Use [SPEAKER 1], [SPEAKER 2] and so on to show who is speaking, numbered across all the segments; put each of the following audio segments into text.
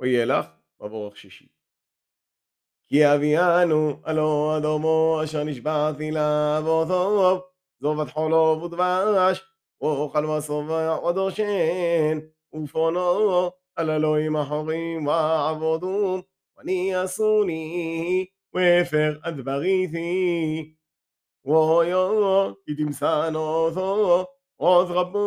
[SPEAKER 1] וילך מבורך שישי. כי אביאנו הלא אדומו אשר נשבעתי לאבותו זובת חולו ודבש ואוכל ושובע ודושן ופונו על אלוהים אחורים ועבודום ואני אסוני והפר אדבריתי ואויו כי תמסן אותו עוד רבות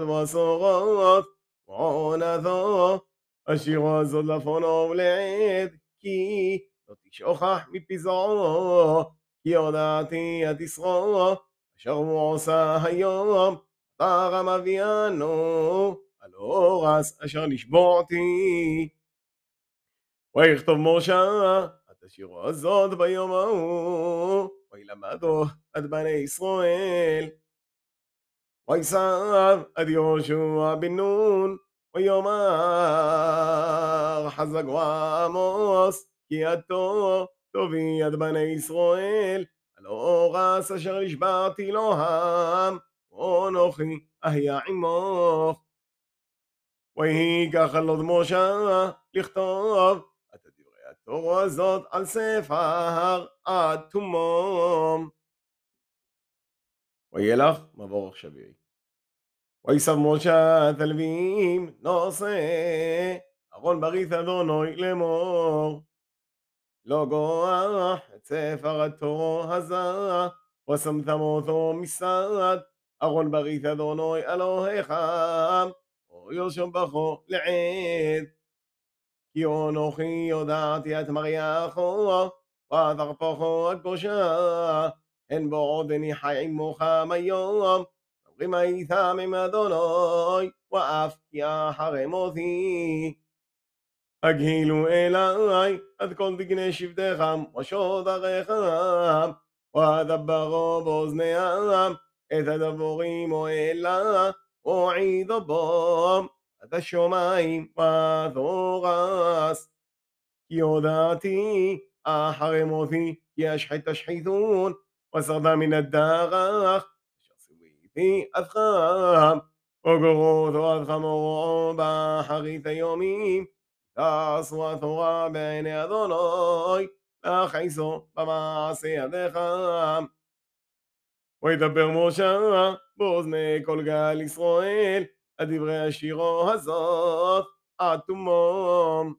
[SPEAKER 1] מסורות ועונתו השירו הזאת לפונו ולעד כי לא תשכח מפזעו כי הודעתי את ישרו אשר הוא עושה היום. פרם אביאנו על אורס אשר נשבועתי ויכתוב משה את השירו הזאת ביום ההוא וילמדו את בני ישראל ויסב עד יהושע בן נון ויאמר חזק ועמוס כי עתו תובי עד בני ישראל על אורס אשר נשבעתי לו העם ואנוכי אהיה עמוך. ויהי ככה לו משה לכתוב את דברי התורה הזאת על ספר עד תומום וילך מבורך שביעי ויסב משה את הלווים נושא ארון ברית אדוני לאמור. לא גוח את ספר התורו הזה ושמתם אותו מסד ארון ברית אדוני אלוהיך ירשום בכו לעד. כי אנוכי יודעתי את מריחו ואת הרפוכו הקדושה הן בעודני חי עמוך היום, זוכרים היתה ממדוני, ואף כי אחרי מותי. הגילו אליי עד כל דגני שבטך ושוד עריך, ואדברו באוזניהם את הדבורים או אלה, הועידו בו עד השמיים ותורס. כי הודעתי אחרי מותי כי אשחית תשחיתון הדרך אשר סיוויתי עד חם וגורותו עד חמורו באחרית היומים תעשו התורה בעיני אדוני להכעיסו במעשה ידיך וידבר משה באוזני כל גל ישראל על דברי השירו הזאת עד תומום